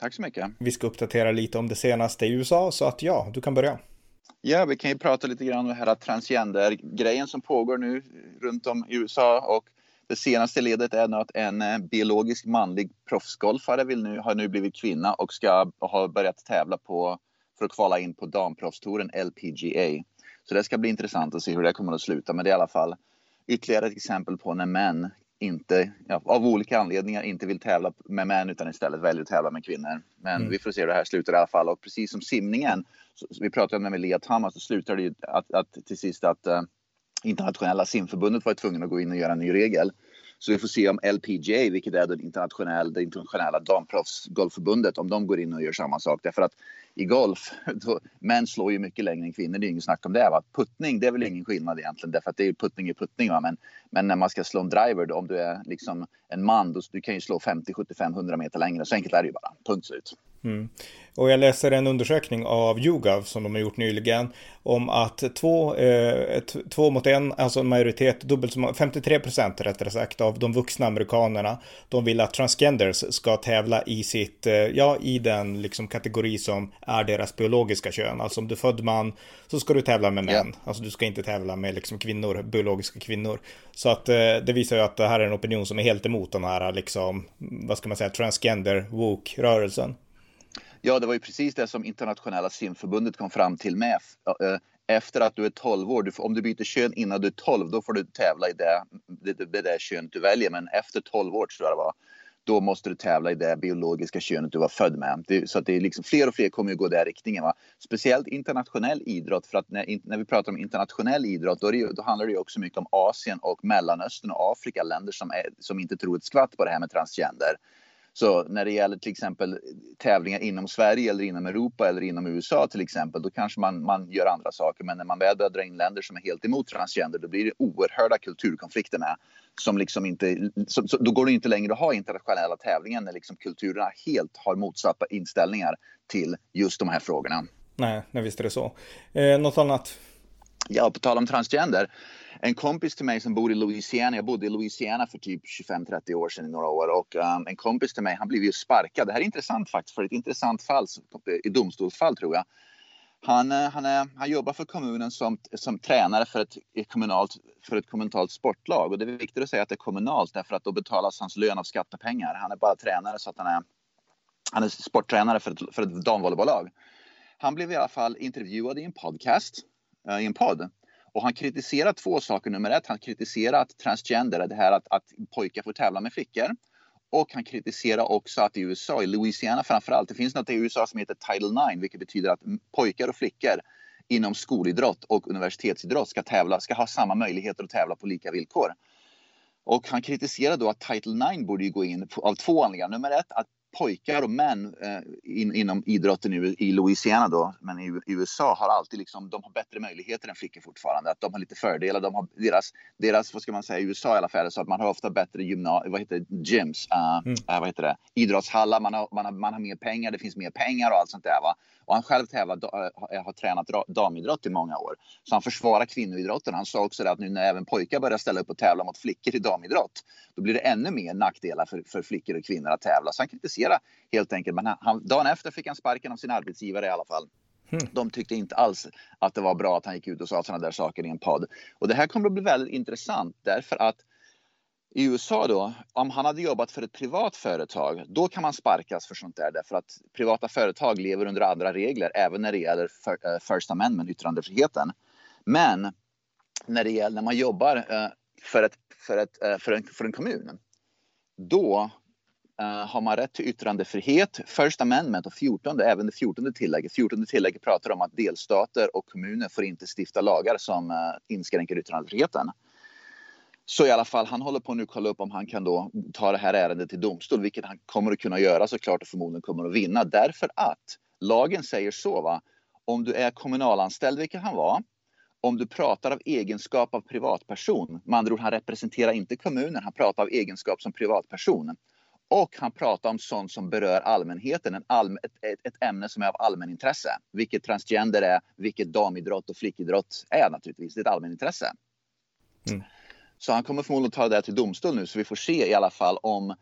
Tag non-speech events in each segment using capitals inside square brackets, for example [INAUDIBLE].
Tack så mycket. Vi ska uppdatera lite om det senaste i USA, så att ja, du kan börja. Ja, vi kan ju prata lite grann om det här transgender-grejen som pågår nu runt om i USA och det senaste ledet är nu att en eh, biologisk manlig proffsgolfare vill nu, har nu blivit kvinna och ska ha börjat tävla på för att kvala in på damproffstouren LPGA. Så det ska bli intressant att se hur det kommer att sluta, men det är i alla fall ytterligare ett exempel på när män inte, ja, av olika anledningar inte vill tävla med män utan istället väljer att tävla med kvinnor. Men mm. vi får se hur det här slutar i alla fall. Och precis som simningen, så, vi pratade om det med Lea Thomas, så slutar det ju att, att till sist att uh, internationella simförbundet var tvungna att gå in och göra en ny regel. Så vi får se om LPGA, vilket är det internationella, det internationella damproffsgolfförbundet, om de går in och gör samma sak. Därför att i golf, [LAUGHS] då, män slår ju mycket längre än kvinnor, det är inget snack om det. Va? Puttning, det är väl ingen skillnad egentligen, därför att det är puttning är puttning. Va? Men, men när man ska slå en driver, då, om du är liksom en man, då, du kan ju slå 50, 75, 100 meter längre. Så enkelt är det ju bara, punkt slut. Mm. Och jag läser en undersökning av YouGov som de har gjort nyligen om att två, eh, två mot en, alltså en majoritet, dubbelt så 53 procent rättare sagt av de vuxna amerikanerna, de vill att transgenders ska tävla i sitt, eh, ja i den liksom kategori som är deras biologiska kön. Alltså om du är född man så ska du tävla med män, yeah. alltså du ska inte tävla med liksom kvinnor, biologiska kvinnor. Så att eh, det visar ju att det här är en opinion som är helt emot den här liksom, vad ska man säga, transgender woke-rörelsen. Ja, det var ju precis det som internationella simförbundet kom fram till med. Eh, efter att du är 12 år, om du byter kön innan du är 12, då får du tävla i det, det, det, det könet du väljer. Men efter 12 år tror jag det var, då måste du tävla i det biologiska könet du var född med. Det, så att det är liksom fler och fler kommer att gå den riktningen. Va? Speciellt internationell idrott, för att när, när vi pratar om internationell idrott, då, det, då handlar det ju också mycket om Asien och Mellanöstern och Afrika, länder som, är, som inte tror ett skvatt på det här med transgender. Så när det gäller till exempel tävlingar inom Sverige eller inom Europa eller inom USA till exempel, då kanske man, man gör andra saker. Men när man väl börjar dra in länder som är helt emot transgender, då blir det oerhörda kulturkonflikter med. Som liksom inte, som, så, då går det inte längre att ha internationella tävlingar när liksom kulturerna helt har motsatta inställningar till just de här frågorna. Nej, nej visst är det så. Eh, något annat? Ja, på tal om transgender en kompis till mig som bor i Louisiana, jag bodde i Louisiana för typ 25-30 år sedan i några år och um, en kompis till mig han blev ju sparkad. Det här är intressant faktiskt för ett intressant fall, i domstolsfall tror jag. Han, eh, han, är, han jobbar för kommunen som, som tränare för ett, kommunalt, för ett kommunalt sportlag och det är viktigt att säga att det är kommunalt därför att då betalas hans lön av skattepengar. Han är bara tränare så att han är, han är sporttränare för ett, för ett damvolleybollag. Han blev i alla fall intervjuad i en podcast, Eh, i en podd och han kritiserar två saker. Nummer ett, han kritiserar att transgender, det här att, att pojkar får tävla med flickor. Och han kritiserar också att i USA, i Louisiana framförallt, det finns något i USA som heter Title 9, vilket betyder att pojkar och flickor inom skolidrott och universitetsidrott ska, tävla, ska ha samma möjligheter att tävla på lika villkor. Och han kritiserar då att Title 9 borde gå in av två anledningar. Nummer ett, att pojkar och män eh, in, inom idrotten i, i Louisiana då, men i, i, USA har alltid liksom, de har bättre möjligheter än flickor fortfarande. Att de har lite fördelar. De har deras, deras, vad ska man säga, i USA i alla fall, så att man har ofta bättre gymna, vad heter det, gyms, uh, mm. uh, vad heter det, idrottshallar, man har, man, har, man har mer pengar, det finns mer pengar och allt sånt där. Va? Och han själv tävlar, uh, har tränat damidrott i många år. Så han försvarar kvinnoidrotten. Han sa också att nu när även pojkar börjar ställa upp och tävla mot flickor i damidrott, då blir det ännu mer nackdelar för, för flickor och kvinnor att tävla. Så han kritiserar helt enkelt. Men han, dagen efter fick han sparken av sin arbetsgivare i alla fall. Mm. De tyckte inte alls att det var bra att han gick ut och sa sådana där saker i en podd. Och det här kommer att bli väldigt intressant därför att i USA då, om han hade jobbat för ett privat företag, då kan man sparkas för sånt där därför att privata företag lever under andra regler även när det gäller eh, First Amendment, yttrandefriheten. Men när det gäller när man jobbar eh, för, ett, för, ett, eh, för, en, för en kommun, då har man rätt till yttrandefrihet. First Amendment och 14, även det 14 tillägget. 14 tillägget pratar om att delstater och kommuner får inte stifta lagar som inskränker yttrandefriheten. Så i alla fall, han håller på nu att kolla upp om han kan då ta det här ärendet till domstol, vilket han kommer att kunna göra såklart och förmodligen kommer att vinna därför att lagen säger så, va? om du är kommunalanställd, vilket han var, om du pratar av egenskap av privatperson, med andra ord, han representerar inte kommunen, han pratar av egenskap som privatperson. Och han pratar om sånt som berör allmänheten, en allm ett, ett, ett, ämne som är av allmänintresse. Vilket transgender är, vilket damidrott och flickidrott är naturligtvis. Det är ett allmänintresse. Mm. Så han kommer förmodligen ta det där till domstol nu, så vi får se i alla fall om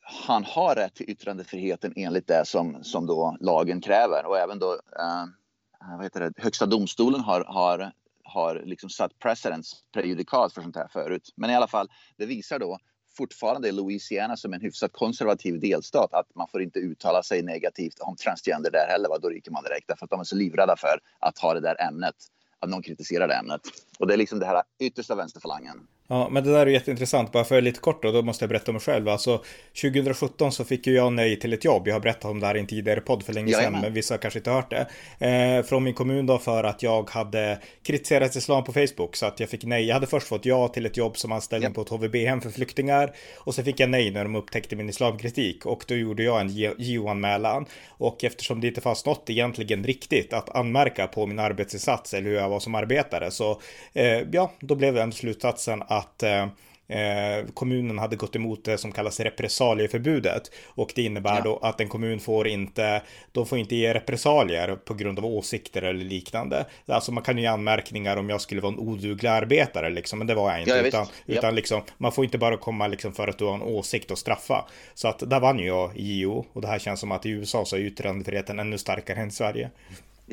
han har rätt till yttrandefriheten enligt det som, som då lagen kräver. Och även då eh, eh vad heter det, Högsta domstolen har, har, har liksom satt precedens, prejudikat för sånt här förut. Men i alla fall, det visar då fortfarande i Louisiana som en hyfsat konservativ delstat att man får inte uttala sig negativt om transgender där heller. Va? Då ryker man direkt därför att de är så livrädda för att ha det där ämnet, att någon kritiserar det ämnet. Och det är liksom det här yttersta vänsterfalangen. Ja, men det där är jätteintressant. Bara för lite kort då, då måste jag berätta om mig själv. Alltså 2017 så fick ju jag nej till ett jobb. Jag har berättat om det här i en tidigare podd för länge sedan, men vissa har kanske inte hört det. Eh, från min kommun då för att jag hade kritiserat islam på Facebook så att jag fick nej. Jag hade först fått ja till ett jobb som anställning ja. på ett HVB-hem för flyktingar och så fick jag nej när de upptäckte min islamkritik och då gjorde jag en JO-anmälan och eftersom det inte fanns något egentligen riktigt att anmärka på min arbetsinsats eller hur jag var som arbetare så eh, ja, då blev den slutsatsen att att eh, eh, kommunen hade gått emot det som kallas repressalieförbudet. Och det innebär ja. då att en kommun får inte, de får inte ge repressalier på grund av åsikter eller liknande. Alltså man kan ju ge anmärkningar om jag skulle vara en oduglig arbetare liksom, men det var jag inte. Ja, utan utan ja. liksom, man får inte bara komma liksom för att du har en åsikt och straffa. Så att där vann jag i JO och det här känns som att i USA så är yttrandefriheten ännu starkare än i Sverige.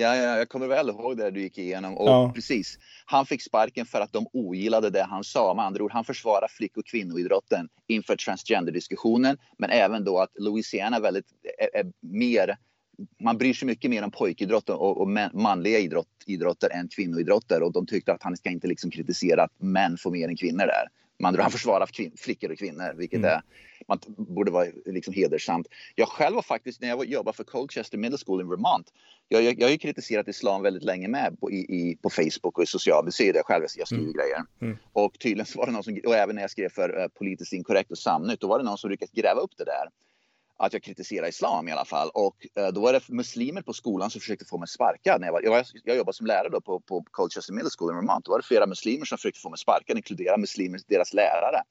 Ja, ja, jag kommer väl ihåg det du gick igenom. Och ja. precis, han fick sparken för att de ogillade det han sa. Med andra ord, han försvarar flick och kvinnoidrotten inför transgender-diskussionen. Men även då att Louisiana är väldigt, är, är mer man bryr sig mycket mer om pojkidrott och, och manliga idrott, idrotter än kvinnoidrotter och de tyckte att han ska inte liksom kritisera att män får mer än kvinnor där. Man han försvarar kvin- flickor och kvinnor, vilket mm. är, man borde vara liksom hedersamt. Jag själv var faktiskt, när jag jobbade för Colchester Middle School i Vermont, jag, jag, jag har ju kritiserat islam väldigt länge med på, i, i, på Facebook och i sociala medier. Jag själv jag skriver mm. grejer. Mm. Och tydligen var det någon som, och även när jag skrev för uh, Politiskt inkorrekt och Samnytt, då var det någon som lyckades gräva upp det där att jag kritiserar islam i alla fall. Och eh, då var det muslimer på skolan som försökte få mig sparkad. När jag, var, jag, jag jobbade som lärare då på, på Colchester Middle School i Vermont. Då var det flera muslimer som försökte få mig sparkad, inkludera muslimer, deras lärare.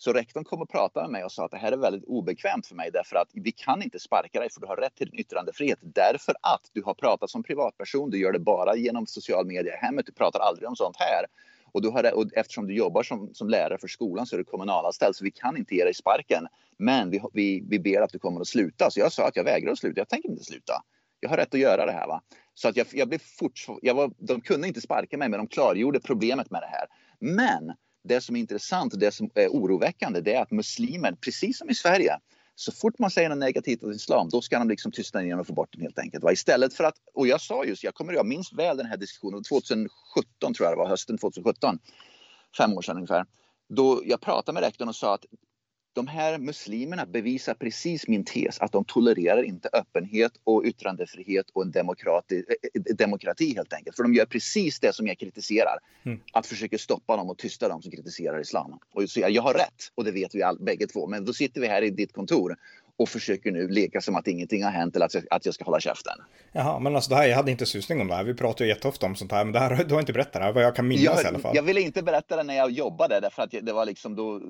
Så rektorn kom och pratade med mig och sa att det här är väldigt obekvämt för mig därför att vi kan inte sparka dig för du har rätt till din yttrandefrihet därför att du har pratat som privatperson. Du gör det bara genom social media i hemmet. Du pratar aldrig om sånt här. Och, du har, och eftersom du jobbar som, som lärare för skolan så är du kommunalanställd så vi kan inte ge dig sparken. Men vi, vi, vi ber att du kommer att sluta. Så jag sa att jag vägrar att sluta. Jag tänker inte sluta. Jag har rätt att göra det här. Va? Så att jag, jag blev fort, jag var, de kunde inte sparka mig men de klargjorde problemet med det här. Men det som är intressant och det som är oroväckande det är att muslimer, precis som i Sverige, så fort man säger något negativt om islam, då ska de liksom tystna ner och få bort den helt enkelt. Va? Istället för att, och jag sa just, jag kommer jag minns väl den här diskussionen, 2017 tror jag det var, hösten 2017, fem år sedan ungefär. Då jag pratade med rektorn och sa att de här muslimerna bevisar precis min tes att de tolererar inte öppenhet och yttrandefrihet och en demokrati, eh, eh, demokrati helt enkelt. För de gör precis det som jag kritiserar. Mm. Att försöka stoppa dem och tysta dem som kritiserar islam. Och så jag, jag har rätt och det vet vi all, bägge två. Men då sitter vi här i ditt kontor och försöker nu leka som att ingenting har hänt eller att jag, att jag ska hålla käften. Jaha, men alltså det här, jag hade inte susning om det här. Vi pratar ju jätteofta om sånt här, men det här, du har inte berättat det här, vad jag kan minnas jag, i alla fall. Jag ville inte berätta det när jag jobbade, därför att det var liksom då,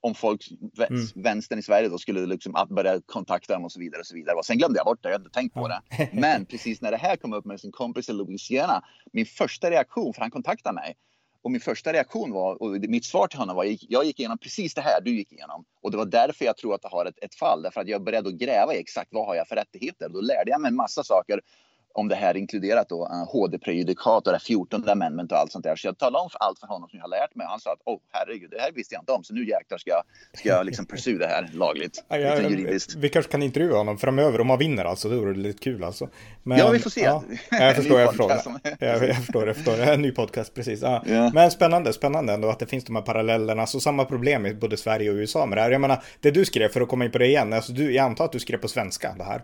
om folk, mm. vänstern i Sverige då skulle liksom börja kontakta dem och så vidare och så vidare. Sen glömde jag bort det, jag hade inte tänkt på det. [LAUGHS] Men precis när det här kom upp med sin kompis i Louisiana, min första reaktion, för han kontaktade mig, och min första reaktion var, och mitt svar till honom var, jag gick igenom precis det här du gick igenom. Och det var därför jag tror att jag har ett, ett fall, därför att jag började att gräva i exakt vad har jag för rättigheter. Då lärde jag mig en massa saker om det här inkluderat då uh, eh, HD-prejudikat och det 14 amendment och allt sånt där. Så jag talade om allt för honom som jag har lärt mig. Han sa att åh herregud, det här visste jag inte om. Så nu jäklar ska jag, ska jag liksom pursue det här lagligt. Ja, ja, juridiskt. Vi kanske kan intervjua honom framöver om han vinner alltså. Det vore lite kul alltså. Men, ja, vi får se. Ja, jag [LAUGHS] förstår, jag förstår. jag, jag förstår, jag förstår. En ny podcast, precis. Ja. ja. Men spännande, spännande ändå att det finns de här parallellerna. Så samma problem i både Sverige och USA med det här. Jag menar, det du skrev, för att komma in på det igen, alltså du, jag antar att du skrev på svenska det här.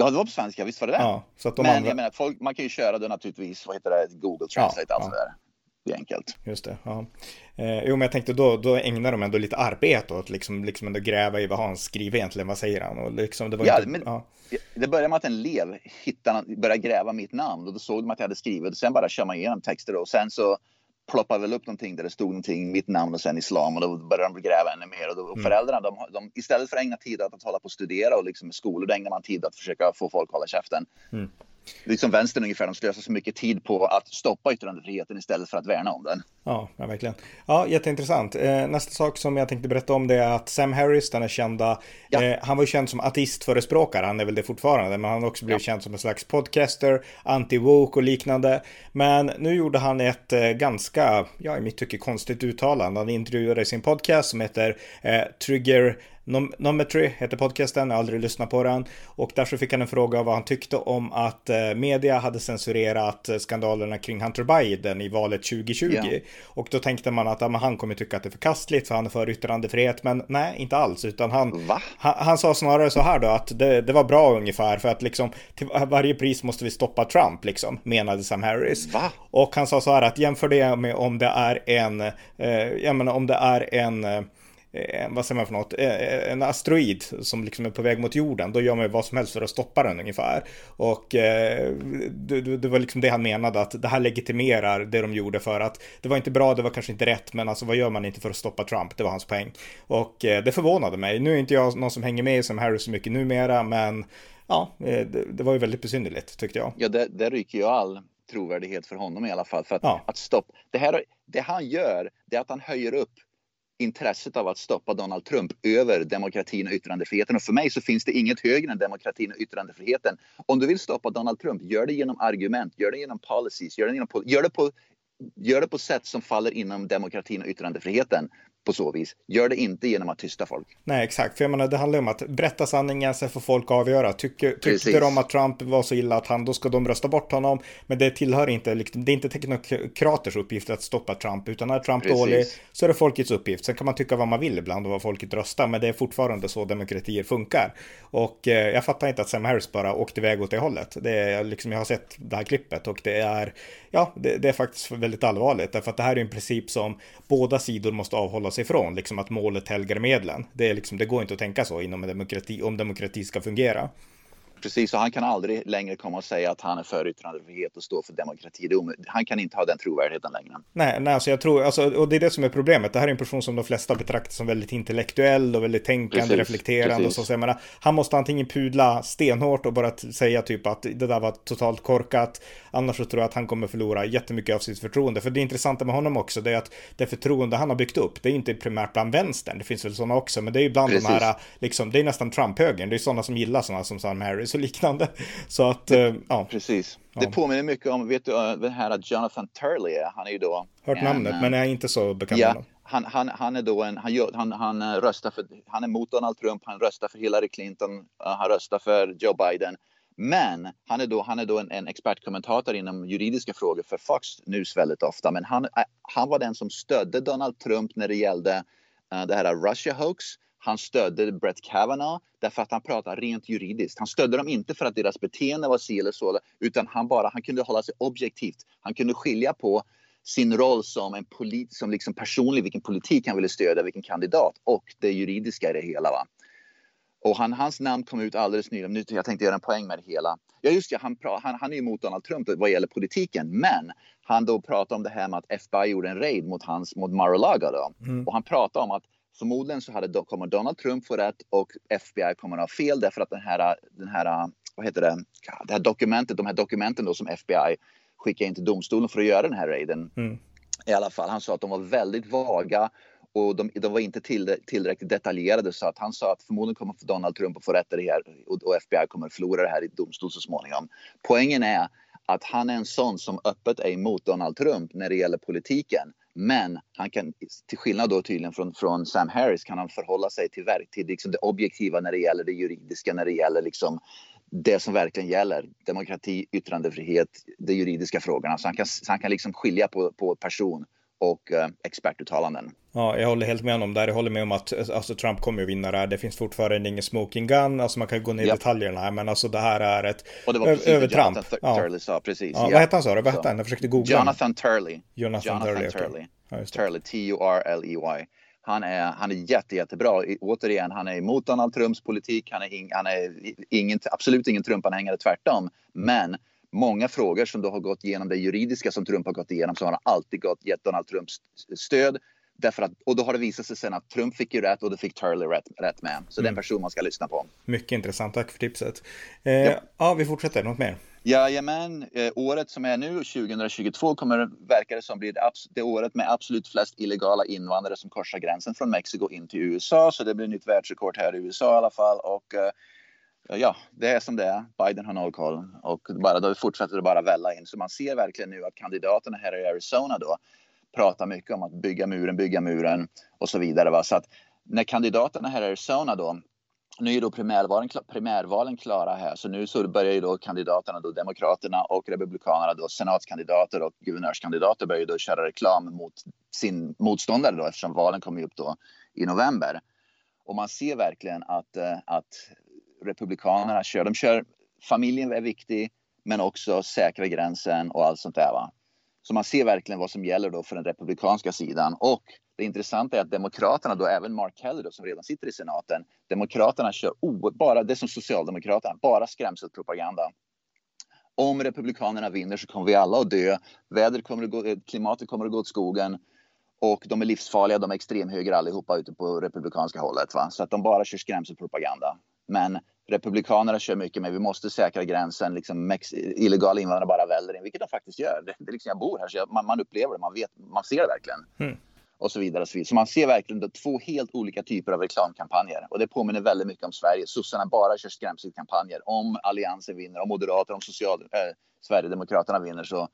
Ja, det var på svenska, visst var det det? Ja, så att de men andra... jag menar, folk, man kan ju köra det naturligtvis, vad heter det, Google Translate, ja, allt ja. där. Det är enkelt. Just det. Ja. Eh, jo, men jag tänkte då, då ägnar de ändå lite arbete åt liksom, liksom ändå gräva i vad han skriver egentligen. Vad säger han? Och liksom, det, var ja, inte, men, ja. det började med att en elev hittade, började gräva mitt namn och då såg de att jag hade skrivit. Och sen bara kör man igenom texter och sen så ploppade väl upp någonting där det stod någonting, mitt namn och sen islam och då började de gräva ännu mer. Och, då, Mm. föräldrarna, de, de, istället för att ägna tid åt att hålla på och studera och liksom skolor, då ägnar man tid att försöka få folk att hålla käften. Mm. Det är som vänstern ungefär, de slösar så mycket tid på att stoppa yttrandefriheten istället för att värna om den. Ja, ja, verkligen. Ja, jätteintressant. Eh, nästa sak som jag tänkte berätta om det är att Sam Harris, den är kända, Ja. eh, han var ju känd som ateistförespråkare, han är väl det fortfarande, men han har också blivit känd som en slags podcaster, anti-woke och liknande. Men nu gjorde han ett eh, ganska, ja i mitt tycke konstigt uttalande. Han intervjuade i sin podcast som heter eh, Trigger Nom- Nometry heter podcasten, jag har aldrig lyssnat på den. Och där så fick han en fråga vad han tyckte om att eh, media hade censurerat eh, skandalerna kring Hunter Biden i valet 2020. Ja. Och då tänkte man att ja, han kommer tycka att det är förkastligt för han är för yttrandefrihet. Men nej, inte alls. Utan han, han, han sa snarare så här då att det, det var bra ungefär för att liksom till varje pris måste vi stoppa Trump liksom, menade Sam Harris. Va? Och han sa så här att jämför det med om det är en, eh, jag menar om det är en eh, Eh, vad säger man för något? Eh, en asteroid som liksom är på väg mot jorden. Då gör man ju vad som helst för att stoppa den ungefär. Och eh, det, det var liksom det han menade att det här legitimerar det de gjorde för att det var inte bra, det var kanske inte rätt, men alltså vad gör man inte för att stoppa Trump? Det var hans poäng. Och eh, det förvånade mig. Nu är inte jag någon som hänger med som Harry så mycket numera, men ja, eh, det, det var ju väldigt besynnerligt tyckte jag. Ja, det, det ryker ju all trovärdighet för honom i alla fall. För att, Ja. att stoppa, det, här, det han gör, det är att han höjer upp intresset av att stoppa Donald Trump över demokratin och yttrandefriheten. Och för mig så finns det inget högre än demokratin och yttrandefriheten. Om du vill stoppa Donald Trump, gör det genom argument, gör det genom policies, gör det, genom, gör det, på, gör det på sätt som faller inom demokratin och yttrandefriheten på så vis. Gör det inte genom att tysta folk. Nej, exakt. För jag menar, det handlar om att berätta sanningen, sen får folk avgöra. Tycker, Precis. tycker de att Trump var så illa att han, då ska de rösta bort honom. Men det tillhör inte, liksom, det är inte teknokraters uppgift att stoppa Trump, utan är Trump Precis. dålig så är det folkets uppgift. Sen kan man tycka vad man vill ibland och vad folket röstar, men det är fortfarande så demokratier funkar. Och eh, jag fattar inte att Sam Harris bara åkte iväg åt det hållet. Det är liksom, jag har sett det här klippet och det är, ja, det, det är faktiskt väldigt allvarligt, därför att det här är en princip som båda sidor måste avhålla sig ifrån, liksom att målet helgar medlen. Det, är liksom, det går inte att tänka så inom en demokrati, om demokrati ska fungera. Precis, och han kan aldrig längre komma och säga att han är för yttrandefrihet och står för demokrati. Han kan inte ha den trovärdigheten längre. Nej, nej, alltså jag tror, alltså, och det är det som är problemet. Det här är en person som de flesta betraktar som väldigt intellektuell och väldigt tänkande, Precis, reflekterande och precis. så. så jag menar, han måste antingen pudla stenhårt och bara säga typ att det där var totalt korkat. Annars så tror jag att han kommer förlora jättemycket av sitt förtroende. För det intressanta med honom också, det är att det förtroende han har byggt upp, det är inte primärt bland vänstern. Det finns väl sådana också, men det är ju bland de Precis. här, liksom, det är nästan Trump-högern. Det är sådana som gillar sådana som Sam Harris och liknande. Så att, eh, ja, Precis. Ja. Det påminner mycket om, vet du, uh, den här Jonathan Turley, han är ju då... hört en, namnet, men jag är inte så bekant med Ja, honom. han, han, han är då en, han, gör, han, han eh, röstar för, han är mot Donald Trump, han röstar för Hillary Clinton, han röstar för Joe Biden. Men han är då, han är då en, en expertkommentator inom juridiska frågor för Fox News väldigt ofta. Men han, eh, han var den som stödde Donald Trump när det gällde uh, det här Russia hoax. Han stödde Brett Kavanaugh därför att han pratar rent juridiskt. Han stödde dem inte för att deras beteende var si eller så, utan han bara han kunde hålla sig objektivt. Han kunde skilja på sin roll som en polit, som liksom personlig, vilken politik han ville stödja, vilken kandidat och det juridiska i det hela. Va? Och han, hans namn kom ut alldeles nyligen. Nu, jag tänkte göra en poäng med det hela. Ja, just det, han, han, han är emot Donald Trump vad gäller politiken. Men han då pratar om det här med att FBI gjorde en raid mot, hans, mot Mar-a-Lago. Då. Mm. Och han pratar om att förmodligen så hade, kommer Donald Trump få rätt och FBI kommer att ha fel därför att den här, den här vad heter det, det här dokumentet, de här dokumenten då som FBI skickade in till domstolen för att göra den här raiden. Mm. I alla fall, han sa att de var väldigt vaga och de, de var inte till, tillräckligt detaljerade så att han sa att förmodligen kommer Donald Trump att få rätt i det här och, och FBI kommer att förlora det här i domstol så småningom. Poängen är att han är en sån som öppet är emot Donald Trump när det gäller politiken. Men han kan, till skillnad då tydligen från, från Sam Harris, kan han förhålla sig till, verk- till liksom det objektiva när det gäller det juridiska, när det gäller liksom det som verkligen gäller. Demokrati, yttrandefrihet, de juridiska frågorna. Så han kan, så han kan liksom skilja på, på person och uh, expertuttalanden. Ja, jag håller helt med om det. Jag håller med om att alltså, Trump kommer att vinna det här. Det finns fortfarande ingen smoking gun. Alltså man kan gå ner i yep. detaljerna här, men alltså det här är ett och det var precis övertramp. Jonathan ja. Turley sa, precis. Ja, ja. Vad hette han sa du? Vad hette han? Jag försökte googla. Jonathan Turley. Jonathan, Jonathan Turley. Turley. Okay. Ja, Turley, T-U-R-L-E-Y. Han är, han är jätte, jättebra. återigen, han är emot Donald Trumps politik. Han är, in, han är ingen, absolut ingen Trump-anhängare, tvärtom. Men många frågor som då har gått igenom det juridiska som Trump har gått igenom så har han alltid gått, gett Donald Trumps stöd. Därför att, och då har det visat sig sen att Trump fick ju rätt och det fick Turley rätt, rätt med. Så mm. det är en mm. person man ska lyssna på. Mycket intressant, tack för tipset. Eh, ja. ja. vi fortsätter, något mer? Jajamän, eh, året som är nu, 2022, kommer verkar det som blir det, det året med absolut flest illegala invandrare som korsar gränsen från Mexiko in till USA. Så det blir nytt världsrekord här i USA i alla fall. Och eh, ja, det är som det är. Biden har noll koll och bara, då fortsätter det bara välla in. Så man ser verkligen nu att kandidaterna här i Arizona då pratar mycket om att bygga muren, bygga muren och så vidare. Va? Så att när kandidaterna här i Arizona då nu är då primärvalen, primärvalen klara här, så nu så börjar ju då kandidaterna, då Demokraterna och Republikanerna, då senatskandidater och guvernörskandidater börjar ju då köra reklam mot sin motståndare då, eftersom valen kommer upp då i november. Och man ser verkligen att, eh, att Republikanerna kör, de kör, familjen är viktig, men också säkra gränsen och allt sånt där. Va? Så man ser verkligen vad som gäller då för den republikanska sidan. Och det intressanta är att Demokraterna, då även Mark Kelly då, som redan sitter i senaten, Demokraterna kör bara det som Socialdemokraterna, bara skrämselpropaganda. Om Republikanerna vinner så kommer vi alla att dö. Vädret kommer att gå, eh, klimatet kommer att gå åt skogen och de är livsfarliga, de är extremhöger allihopa ute på republikanska hållet. Va? Så att de bara kör skrämselpropaganda. Men Republikanerna kör mycket med vi måste säkra gränsen, liksom illegala invandrare bara väller in, vilket de faktiskt gör. Det, det liksom, jag bor här så jag, man, man, upplever det, man, vet, man ser det verkligen. Mm och så vidare. Och så, vidare. så man ser verkligen två helt olika typer av reklamkampanjer och det påminner väldigt mycket om Sverige. Sossarna bara kör skrämselkampanjer. Om Alliansen vinner, om Moderaterna, om social, äh, Sverigedemokraterna vinner så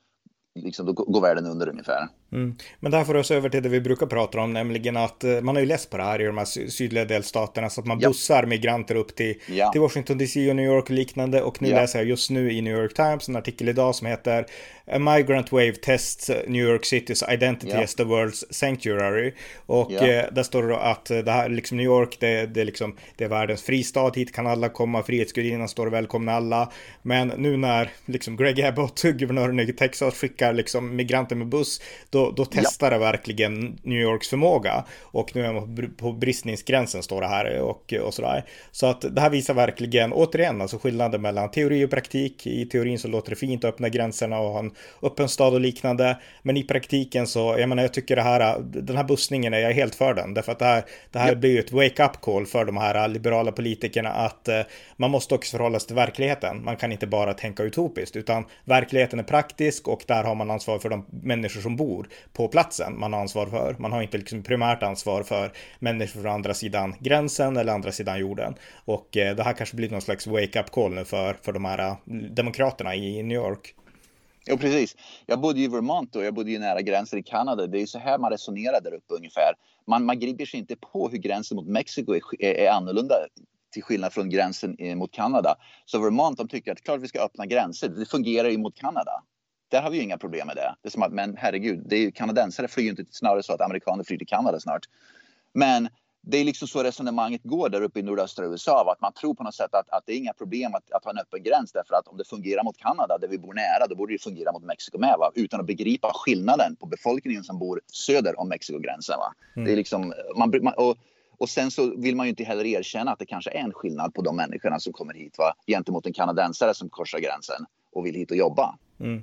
liksom, då går världen under ungefär. Mm. Men det här får oss över till det vi brukar prata om, nämligen att eh, man har ju läst på det här i de här sydliga delstaterna, så att man ja. bussar migranter upp till, ja. till Washington DC och New York och liknande. Och nu ja. läser jag just nu i New York Times en artikel idag som heter A migrant wave tests New York City's identity ja. as the world's sanctuary. Och eh, där står det att det här, liksom New York, det, det, är liksom, det är världens fristad, hit kan alla komma, Frihetsgudinnan står välkomna alla. Men nu när liksom Greg Abbott, [LAUGHS] guvernören i Texas, skickar liksom migranter med buss, då då, testar det verkligen New Yorks förmåga. Och nu är man på bristningsgränsen står det här och, och sådär. Så att det här visar verkligen, återigen, alltså skillnaden mellan teori och praktik. I teorin så låter det fint att öppna gränserna och ha en öppen stad och liknande. Men i praktiken så, jag menar, jag tycker det här, den här bussningen är jag helt för den. Därför att det här, det här yep. blir ju ett wake-up call för de här liberala politikerna att eh, man måste också förhålla sig till verkligheten. Man kan inte bara tänka utopiskt, utan verkligheten är praktisk och där har man ansvar för de människor som bor på platsen man har ansvar för. Man har inte liksom primärt ansvar för människor från andra sidan gränsen eller andra sidan jorden. Och eh, det här kanske blir någon slags wake-up call nu för, för de här eh, demokraterna i New York. Jo, precis. Jag bodde i Vermont och jag bodde ju nära gränsen i Kanada. Det är ju så här man resonerar där uppe ungefär. Man, man griper sig inte på hur gränsen mot Mexiko är, är, är annorlunda till skillnad från gränsen eh, mot Kanada. Så Vermont de tycker att klart vi ska öppna gränser. Det fungerar ju mot Kanada. Där har vi ju inga problem med det. Det är som att, men herregud, det är ju, kanadensare flyger inte snarare så att amerikaner flyger till Kanada snart. Men det är liksom så resonemanget går där uppe i nordöstra USA. Att man tror på något sätt att, att det är inga problem att, att ha en öppen gräns därför att om det fungerar mot Kanada där vi bor nära då borde det fungera mot Mexiko med. Va? Utan att begripa skillnaden på befolkningen som bor söder om Mexikogränsen. Va? Mm. Det är liksom, man, man, och, och sen så vill man ju inte heller erkänna att det kanske är en skillnad på de människorna som kommer hit va? gentemot en kanadensare som korsar gränsen och vill hit och jobba. Mm.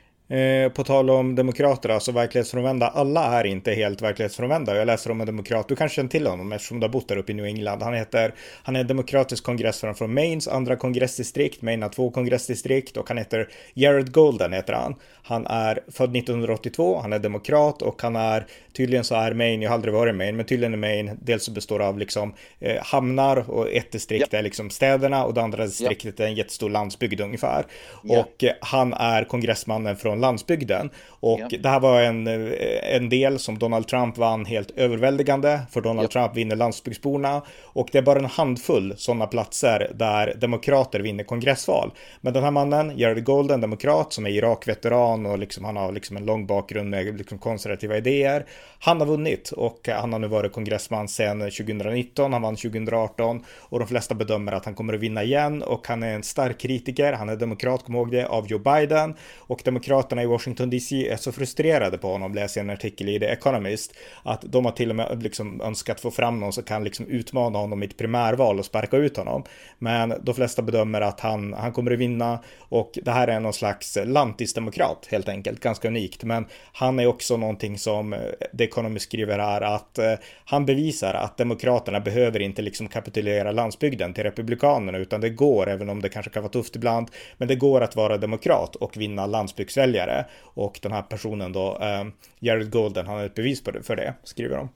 Eh, på tal om demokrater, alltså verklighetsfrånvända. Alla är inte helt verklighetsfrånvända. Jag läser om en demokrat, du kanske känner till honom eftersom du har bott där uppe i New England. Han heter, han är demokratisk kongressman från Maines andra kongressdistrikt. Maine har två kongressdistrikt och han heter Jared Golden heter han. Han är född 1982, han är demokrat och han är tydligen så är Maine, jag har aldrig varit i Maine, men tydligen är Maine dels så består av liksom eh, hamnar och ett distrikt yep. är liksom städerna och det andra distriktet yep. är en jättestor landsbygd ungefär. Yep. Och eh, han är kongressmannen från från landsbygden. Och ja. det här var en, en del som Donald Trump vann helt överväldigande, för Donald ja. Trump vinner landsbygdsborna. Och det är bara en handfull sådana platser där demokrater vinner kongressval. Men den här mannen, Jared Golden, demokrat, som är Irak-veteran och liksom, han har liksom en lång bakgrund med liksom konservativa idéer. Han har vunnit och han har nu varit kongressman sedan 2019, han vann 2018 och de flesta bedömer att han kommer att vinna igen och han är en stark kritiker, han är demokrat, kom ihåg det, av Joe Biden och demokraterna i Washington DC är så frustrerade på honom, läser jag en artikel i The Economist, att de har till och med liksom önskat få fram någon som kan liksom utmana honom i ett primärval och sparka ut honom. Men de flesta bedömer att han, han kommer att vinna och det här är någon slags lantisdemokrat helt enkelt, ganska unikt. Men han är också någonting som eh, The Economist skriver här att eh, han bevisar att demokraterna behöver inte liksom kapitulera landsbygden till republikanerna utan det går, även om det kanske kan vara tufft ibland, men det går att vara demokrat och vinna landsbygdsväljare. Och den här personen då, eh, Jared Golden, han är ett bevis för det, skriver de.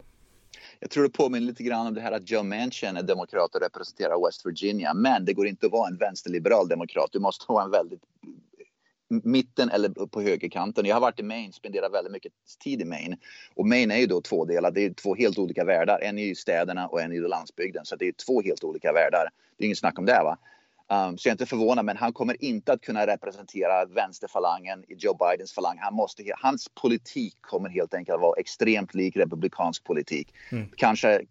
Jag tror det påminner lite grann om det här att Joe Manchin är demokrat och representerar West Virginia. Men det går inte att vara en vänsterliberal demokrat. Du måste vara en väldigt mitten eller på högerkanten. Jag har varit i Maine, spenderat väldigt mycket tid i Maine. Och Maine är ju då tvådelad. Det är två helt olika världar. En är i städerna och en är i landsbygden. Så det är två helt olika världar. Det är inget snack om det. va? Um, så jag är inte förvånad, men han kommer inte att kunna representera vänsterfalangen i Joe Bidens falang. Han måste, hans politik kommer helt enkelt att vara extremt lik republikansk politik. Mm. Kanske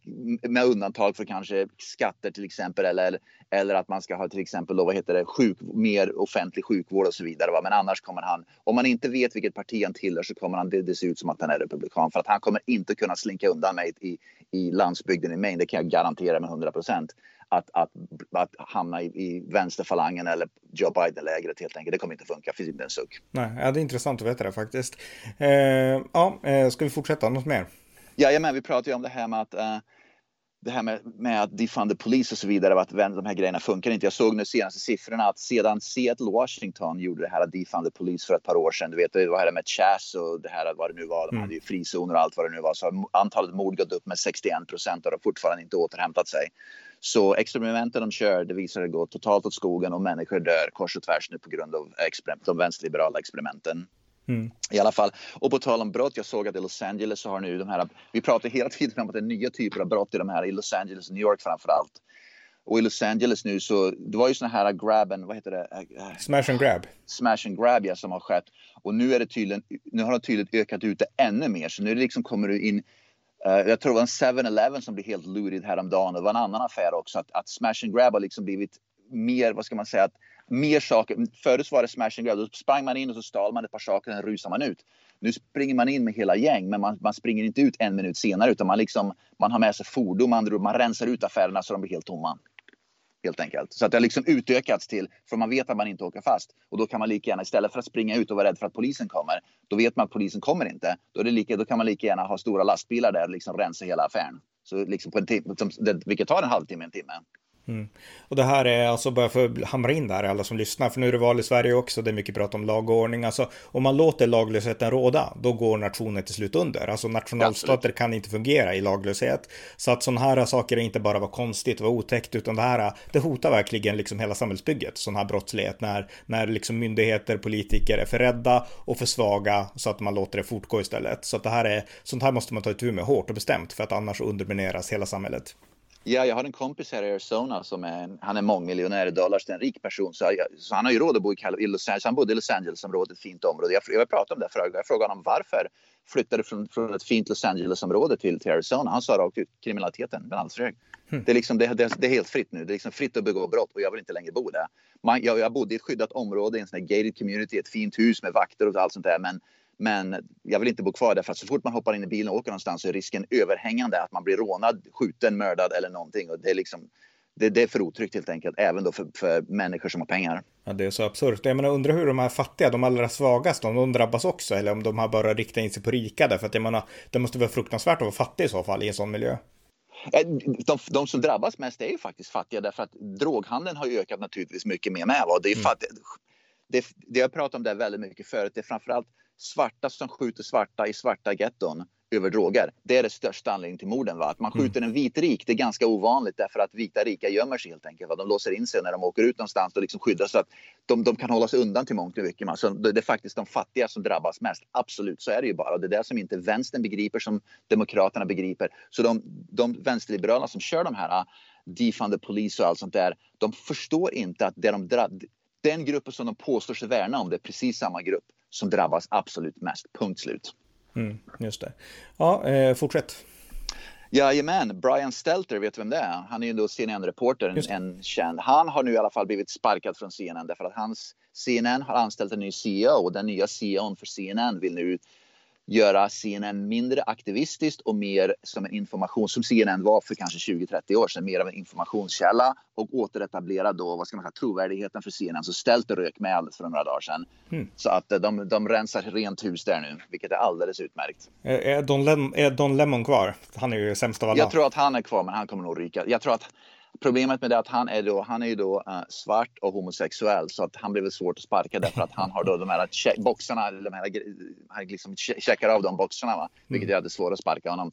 med undantag för kanske skatter till exempel eller, eller att man ska ha till exempel då, vad heter det, sjuk, mer offentlig sjukvård och så vidare. Va? Men annars kommer han, om man inte vet vilket parti han tillhör så kommer han, det, det se ut som att han är republikan för att han kommer inte kunna slinka undan mig i, i landsbygden i Maine. Det kan jag garantera med 100 procent att, att, att hamna i, i vänsterfalangen eller Joe Biden-lägret helt enkelt. Det kommer inte funka, finns inte en suck. Nej, ja, det är intressant att veta det faktiskt. Eh, ja, eh, ska vi fortsätta? Något mer? Ja, men vi pratar ju om det här med att uh, det här med, med att defund the police och så vidare, att de här grejerna funkar inte. Jag såg nu senaste siffrorna att sedan Seattle, Washington gjorde det här defund the police för ett par år sedan, du vet det var det med Chas och det här vad det nu var, de mm. hade ju frizoner och allt vad det nu var, så har antalet mord gått upp med 61 procent och har fortfarande inte återhämtat sig. Så experimenten de kör, det visar att det går totalt åt skogen och människor dör kors och tvärs nu på grund av de vänsterliberala experimenten. Mm. I alla fall. Och på tal om brott, jag såg att i Los Angeles så har nu de här, vi pratar hela tiden om att det är nya typer av brott i de här, i Los Angeles och New York framför allt. Och i Los Angeles nu så, det var ju såna här grabben, vad heter det? Smash and grab. Smash and grab ja, som har skett. Och nu är det tydligen, nu har de tydligen ökat ut det ännu mer. Så nu liksom kommer du in Uh, jag tror det var en 7-Eleven som blev helt lurig häromdagen. Det var en annan affär också. Att, att smash and grab har liksom blivit mer, vad ska man säga, att mer saker. Förut var det smash and grab. Då sprang man in och så stal man ett par saker och sen rusade man ut. Nu springer man in med hela gäng, men man, man springer inte ut en minut senare utan man, liksom, man har med sig fordon, man, man rensar ut affärerna så de blir helt tomma. Helt enkelt. Så att det har liksom utökats till, för man vet att man inte åker fast. Och då kan man lika gärna, istället för att springa ut och vara rädd för att polisen kommer, då vet man att polisen kommer inte. Då, är det lika, då kan man lika gärna ha stora lastbilar där och liksom rensa hela affären. Så liksom på en timme, vilket tar en halvtimme, en timme. Mm. Och det här är alltså bara för att hamra in där alla som lyssnar, för nu är det val i Sverige också, det är mycket prat om lag och ordning. Alltså om man låter laglösheten råda, då går nationen till slut under. Alltså nationalstater ja, kan inte fungera i laglöshet. Så att sådana här saker är inte bara var konstigt och otäckt, utan det här, det hotar verkligen liksom hela samhällsbygget, sån här brottslighet, när, när liksom myndigheter, politiker är för rädda och för svaga så att man låter det fortgå istället. Så att det här är, sånt här måste man ta itu med hårt och bestämt, för att annars undermineras hela samhället. Ja, jag har en kompis här i Arizona som är, han är mångmiljonär i dollars, en rik person. Så, jag, så, han har ju råd att bo i, i Los Angeles. Han bodde i Los Angeles-området, ett fint område. Jag, jag pratade om det förra Jag frågade honom varför flyttade från, från ett fint Los Angeles-område till, till Arizona. Han sa rakt ut kriminaliteten, den alldeles för hög. Mm. Det, är liksom, det, det, det, är helt fritt nu. Det är liksom fritt att begå brott och jag vill inte längre bo där. Man, jag, jag bodde i ett skyddat område, i en sån gated community, ett fint hus med vakter och allt sånt där. Men men jag vill inte bo kvar där för att så fort man hoppar in i bilen och åker någonstans så är risken överhängande att man blir rånad, skjuten, mördad eller någonting. Och det, är liksom, det, det är för otryggt helt enkelt, även då för, för människor som har pengar. Ja, det är så absurt. Jag menar, undrar hur de här fattiga, de allra svagaste, om de drabbas också eller om de har bara riktat in sig på rika. Därför att jag menar, det måste vara fruktansvärt att vara fattig i så fall i en sån miljö. Eh, de, de, som drabbas mest är ju faktiskt fattiga därför att droghandeln har ökat naturligtvis mycket mer med. Va? Det, är mm. det, det jag pratat om det väldigt mycket förut. Det är framförallt svarta som skjuter svarta i svarta getton över droger. Det är det största anledningen till morden. Va? Att man skjuter en vit rik, det är ganska ovanligt därför att vita rika gömmer sig helt enkelt. Va? De låser in sig när de åker ut någonstans och liksom skyddar så att de, de kan hålla sig undan till mångt och mycket. Så det, det är faktiskt de fattiga som drabbas mest. Absolut, så är det ju bara. Och det är det som inte vänstern begriper, som demokraterna begriper. Så de, de vänsterliberalerna som kör de här defund the police och allt sånt där, de förstår inte att det de den gruppen som de påstår sig värna om, det är precis samma grupp som drabbas absolut mest. Punkt slut. Mm, just det. Ja, eh, fortsätt. Jajamän, Brian Stelter, vet du vem det är? Han är ju då CNN-reporter, en känd. Han har nu i alla fall blivit sparkad från CNN därför att hans CNN har anställt en ny CEO och den nya CEOn för CNN vill nu göra CNN mindre aktivistiskt och mer som en information som CNN var för kanske 20-30 år sedan, mer av en informationskälla och återetablera då, vad ska man säga, trovärdigheten för CNN. Så ställt rök med alldeles för några dagar sedan. Mm. Så att eh, de, de rensar rent hus där nu, vilket är alldeles utmärkt. Är Don, Lem är Don Lemon kvar? Han är ju sämst av alla. Jag tror att han är kvar, men han kommer nog ryka. Jag tror att Problemet med det är att han är, då, han är ju då uh, svart och homosexuell så att han blir väl svårt att sparka därför att han har då de här boxarna, de här, han liksom checkar av de boxarna va? vilket gör det svårt att sparka honom.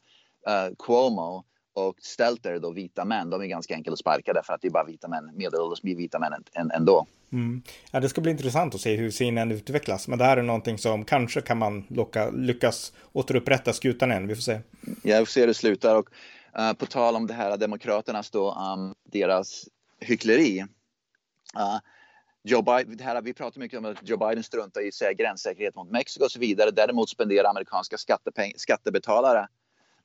Uh, Cuomo och Stelter, då vita män, de är ganska enkla att sparka därför att det är bara vita män, medelålders vita män ändå. Mm. Ja, det ska bli intressant att se hur scenen utvecklas, men det här är någonting som kanske kan man locka, lyckas återupprätta skutan igen, vi får se. Ja, vi får se hur det slutar och Uh, på tal om det här Demokraternas då, um, deras hyckleri. Uh, Joe Biden, det här, vi pratar mycket om att Joe Biden struntar i säga, gränssäkerhet mot Mexiko och så vidare. Däremot spenderar amerikanska skattebetalare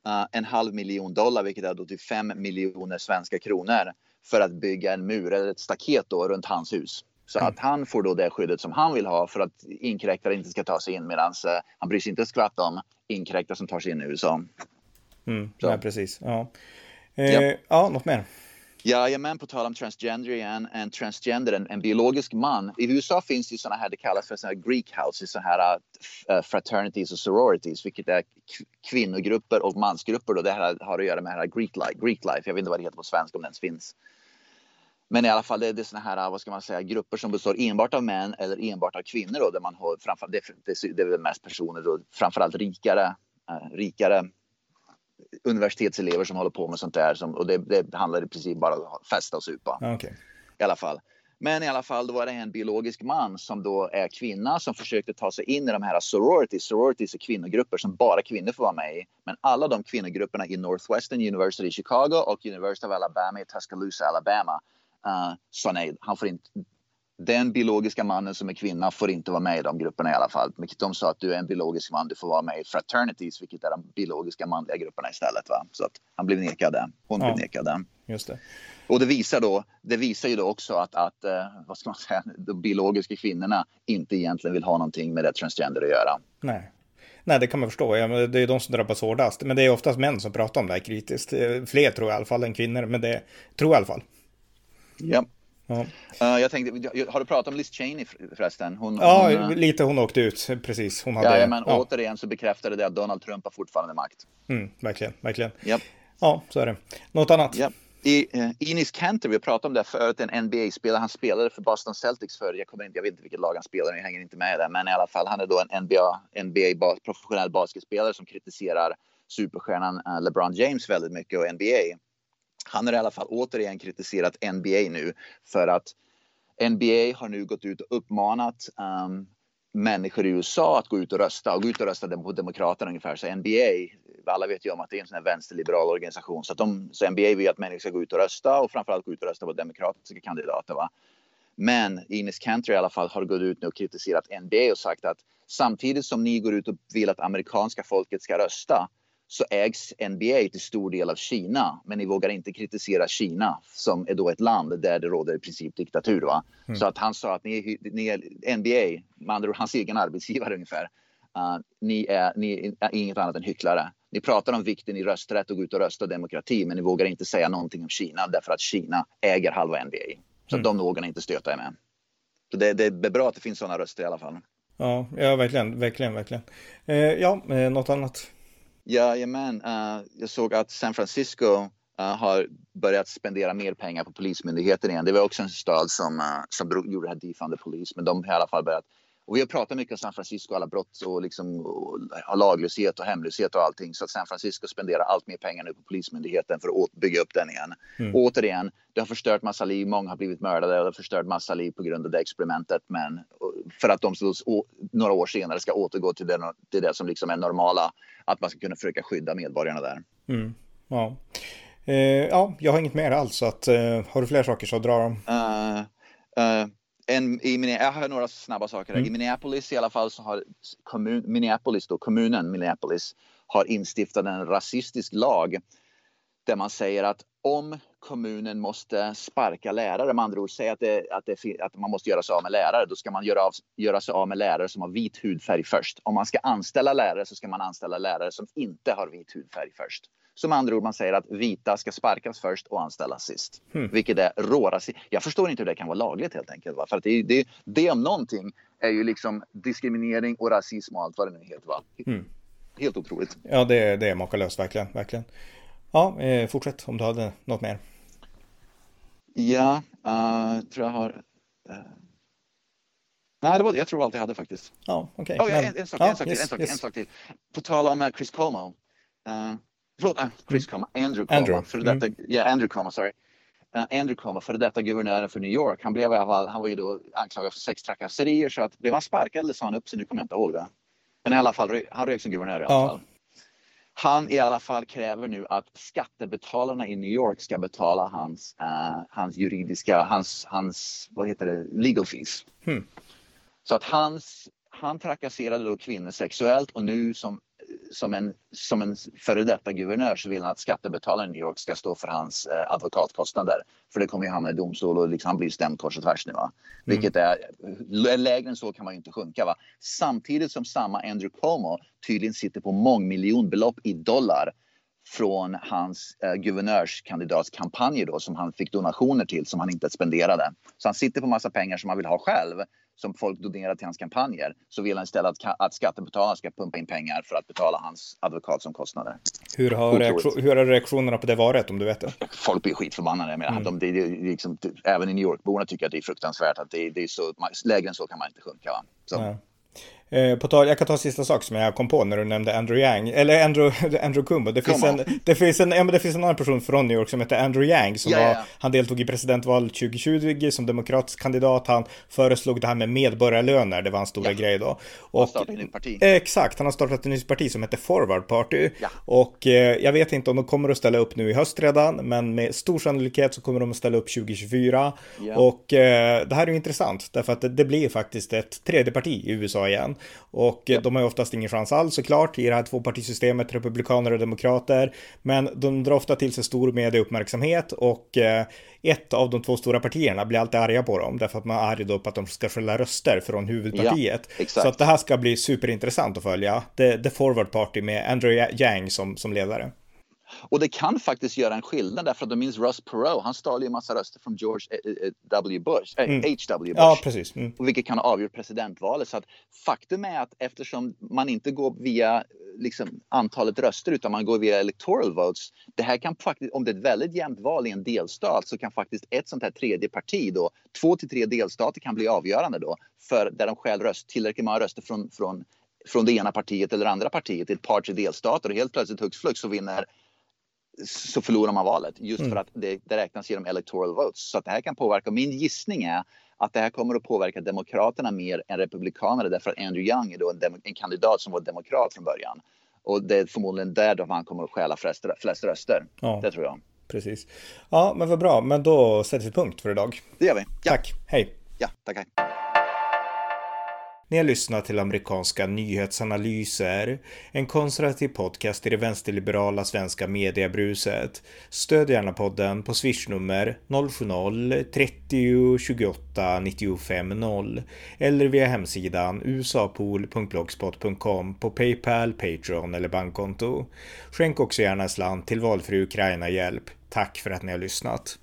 uh, en halv miljon dollar, vilket är då till fem miljoner svenska kronor för att bygga en mur eller ett staket då runt hans hus. Så att han får då det skyddet som han vill ha för att inkräktare inte ska ta sig in medan uh, han bryr sig inte ett skvatt om inkräktare som tar sig in i USA. Mm, ja, precis. Ja. Eh, ja. ja, något mer? Jajamän, på tal om transgender igen. En transgender, en, en biologisk man. I USA finns det sådana här, det kallas för såna här Greek houses, sådana här uh, fraternities och sororities, vilket är kvinnogrupper och mansgrupper. Då. Det här har att göra med här Greek life, Greek life. Jag vet inte vad det heter på svenska om det ens finns. Men i alla fall, det är såna här, vad ska man säga, grupper som består enbart av män eller enbart av kvinnor då, där man har framför, det, det, det är väl mest personer då, framförallt rikare, uh, rikare universitetselever som håller på med sånt där. Som, och det, det handlar i princip bara om att festa och supa. Okay. I alla fall. Men i alla fall, då var det en biologisk man som då är kvinna som försökte ta sig in i de här sororities. Sororities är kvinnogrupper som bara kvinnor får vara med i. Men alla de kvinnogrupperna i Northwestern University i Chicago och University of Alabama i Tuscaloosa, Alabama uh, sa nej. Han får inte, den biologiska mannen som är kvinna får inte vara med i de grupperna i alla fall. De sa att du är en biologisk man, du får vara med i fraternities, vilket är de biologiska manliga grupperna istället. Va? Så att han blev nekad det. Hon ja, blev nekad det. Just det. Och det visar, då, det visar ju då också att, att eh, vad ska man säga, de biologiska kvinnorna inte egentligen vill ha någonting med det transgender att göra. Nej. Nej, det kan man förstå. Ja, det är de som drabbas hårdast. Men det är oftast män som pratar om det här kritiskt. Eh, fler tror jag i alla fall än kvinnor, men det tror jag i alla fall. Ja. Ja. Uh, jag tänkte, har du pratat om Liz Cheney förresten? Hon, ja, hon, eh, lite hon åkte ut, precis. Hon hade, ja, men ja. återigen så bekräftade det att Donald Trump har fortfarande makt. Mm, verkligen, verkligen. Yep. Ja, så är det. Något annat? Yep. I, uh, Enis Kanter, vi pratat om det förut, en NBA-spelare. Han spelade för Boston Celtics förr. Jag, kommer inte, jag vet inte vilket lag han spelar, jag hänger inte med där. Men i alla fall, han är då en NBA, NBA professionell basketspelare som kritiserar superstjärnan LeBron James väldigt mycket och NBA. Han har i alla fall återigen kritiserat NBA nu för att NBA har nu gått ut och uppmanat um, människor i USA att gå ut och rösta och gå ut och rösta på Demokraterna ungefär. Så NBA, alla vet ju om att det är en sån här vänsterliberal organisation. Så, att de, så NBA vill att människor ska gå ut och rösta och framförallt gå ut och rösta på demokratiska kandidater. Va? Men Ines Cantor i alla fall har gått ut nu och kritiserat NBA och sagt att samtidigt som ni går ut och vill att amerikanska folket ska rösta så ägs NBA till stor del av Kina. Men ni vågar inte kritisera Kina som är då ett land där det råder i princip diktatur. Va? Mm. Så att han sa att ni, ni är NBA, med andra ord hans egen arbetsgivare ungefär. Uh, ni, är, ni är inget annat än hycklare. Ni pratar om vikten i rösträtt och gå ut och rösta demokrati men ni vågar inte säga någonting om Kina därför att Kina äger halva NBA. Så mm. de vågar ni inte stöta er med. Så det, det är bra att det finns sådana röster i alla fall. Ja, ja verkligen, verkligen, verkligen. Eh, ja, eh, något annat? Jajamän, uh, jag såg att San Francisco uh, har börjat spendera mer pengar på polismyndigheten igen. Det var också en stad som, uh, som gjorde det här defund the police, men de har i alla fall börjat och vi har pratat mycket om San Francisco, alla brott och, liksom, och laglöshet och hemlöshet och allting. Så att San Francisco spenderar allt mer pengar nu på Polismyndigheten för att bygga upp den igen. Mm. Återigen, det har förstört massa liv, många har blivit mördade och det har förstört massa liv på grund av det experimentet. Men för att de så, några år senare ska återgå till det, till det som liksom är normala, att man ska kunna försöka skydda medborgarna där. Mm. Ja. Eh, ja, jag har inget mer alls. Så att, eh, har du fler saker så dra dem. Uh, uh, en, i, jag har några snabba saker. Mm. I Minneapolis i alla fall så har kommun, Minneapolis då, kommunen Minneapolis har instiftat en rasistisk lag där man säger att om kommunen måste sparka lärare, med andra ord säga att, det, att, det, att man måste göra sig av med lärare, då ska man göra, av, göra sig av med lärare som har vit hudfärg först. Om man ska anställa lärare så ska man anställa lärare som inte har vit hudfärg först. Som andra ord, man säger att vita ska sparkas först och anställas sist. Mm. Vilket är rårasism. Jag förstår inte hur det kan vara lagligt helt enkelt. Va? För att det, det, det om någonting är ju liksom diskriminering och rasism och allt vad det nu heter. Va? Mm. Helt otroligt. Ja, det, det är makalöst verkligen. verkligen. Ja, eh, fortsätt om du hade något mer. Ja, uh, tror jag har... Uh... Nej, det var, jag tror allt jag hade faktiskt. Ja, okej. Okay. Oh, ja, en, en, sak, ja, en, sak yes, till, en, sak, yes. en sak till. På tal om uh, Chris Cuomo. Uh, förlåt, uh, Chris Cuomo, Andrew Cuomo. Andrew. För detta, mm. yeah, Andrew Cuomo, sorry. Uh, Andrew Cuomo, före detta guvernören för New York. Han, blev, han var ju då anklagad för sextrakasserier så att blev han sparkad eller sa han upp sig? Nu kommer jag inte ihåg det. Men i alla fall, han rök som guvernör i alla ja. fall. Han i alla fall kräver nu att skattebetalarna i New York ska betala hans, uh, hans juridiska, hans, hans, vad heter det, legal fees. Hmm. Så att hans, han trakasserade då kvinnor sexuellt och nu som som en, som en före detta guvernör så vill han att skattebetalarna i New York ska stå för hans eh, advokatkostnader. För det kommer ju hamna i domstol och liksom, han blir stämd kors och tvärs nu. Va? Mm. Vilket är lägre än så kan man ju inte sjunka. Va? Samtidigt som samma Andrew Cuomo tydligen sitter på mångmiljonbelopp i dollar från hans eh, guvernörskandidatskampanjer då som han fick donationer till som han inte spenderade. Så han sitter på massa pengar som han vill ha själv som folk donerar till hans kampanjer så vill han istället att, att skattebetalarna ska pumpa in pengar för att betala hans advokatsomkostnader. Hur har, reaktion, hur har reaktionerna på det varit om du vet det? Folk blir skitförbannade. Men mm. de, det, det, liksom, även i New York-borna tycker att det är fruktansvärt. Att det, det är så, lägre än så kan man inte sjunka. Va? Så. Ja. Eh, på tal, jag kan ta sista sak som jag kom på när du nämnde Andrew Yang, eller Andrew, [LAUGHS] Andrew Kumbo. Det finns, en, det, finns en, ja, men det finns en annan person från New York som heter Andrew Yang. Som ja, var, Han deltog i presidentvalet 2020 som demokratisk kandidat. Han föreslog det här med medborgarlöner, det var hans stora ja. grej då. Och, han startat ett parti. Exakt, han har startat ett nytt parti som heter Forward Party. Och eh, jag vet inte om de kommer att ställa upp nu i höst redan, men med stor sannolikhet så kommer de att ställa upp 2024. Ja. Och eh, det här är ju intressant, därför att det, det blir faktiskt ett tredje parti i USA igen. Och ja. de har ju oftast ingen chans alls såklart i det här tvåpartisystemet, republikaner och demokrater. Men de drar ofta till sig stor medieuppmärksamhet och eh, ett av de två stora partierna blir alltid arga på dem därför att man är arg då på att de ska skälla röster från huvudpartiet. Ja, så att det här ska bli superintressant att följa. The, the Forward Party med Andrew Yang som, som ledare. Och det kan faktiskt göra en skillnad därför att de minns Russ Perot. Han stal ju en massa röster från George eh, eh, W. Bush, äh, mm. H.W. Bush. Ja, precis. Mm. Vilket kan ha avgjort presidentvalet. Så att faktum är att eftersom man inte går via liksom, antalet röster utan man går via electoral votes. Det här kan faktiskt, om det är ett väldigt jämnt val i en delstat så kan faktiskt ett sånt här tredje parti då, två till tre delstater kan bli avgörande då för där de själv röst, tillräckligt många röster från, från från det ena partiet eller andra partiet i ett par tre delstater och helt plötsligt hux flux så vinner så förlorar man valet just mm. för att det, det räknas genom electoral votes. Så att det här kan påverka. Min gissning är att det här kommer att påverka Demokraterna mer än Republikanerna därför att Andrew Young är då en, en kandidat som var demokrat från början. Och det är förmodligen där då han kommer att stjäla flest, flest röster. Ja. Det tror jag. Precis. Ja, men vad bra. Men då sätter vi punkt för idag. Det gör vi. Ja. Tack. Hej. Ja, tack. Hej. Ni har lyssnat till amerikanska nyhetsanalyser, en konservativ podcast i det vänsterliberala svenska mediebruset. Stöd gärna podden på swishnummer 070-30 28 95 0 eller via hemsidan usapool.blogspot.com på Paypal, Patreon eller bankkonto. Skänk också gärna en slant till valfri Ukraina-hjälp. Tack för att ni har lyssnat.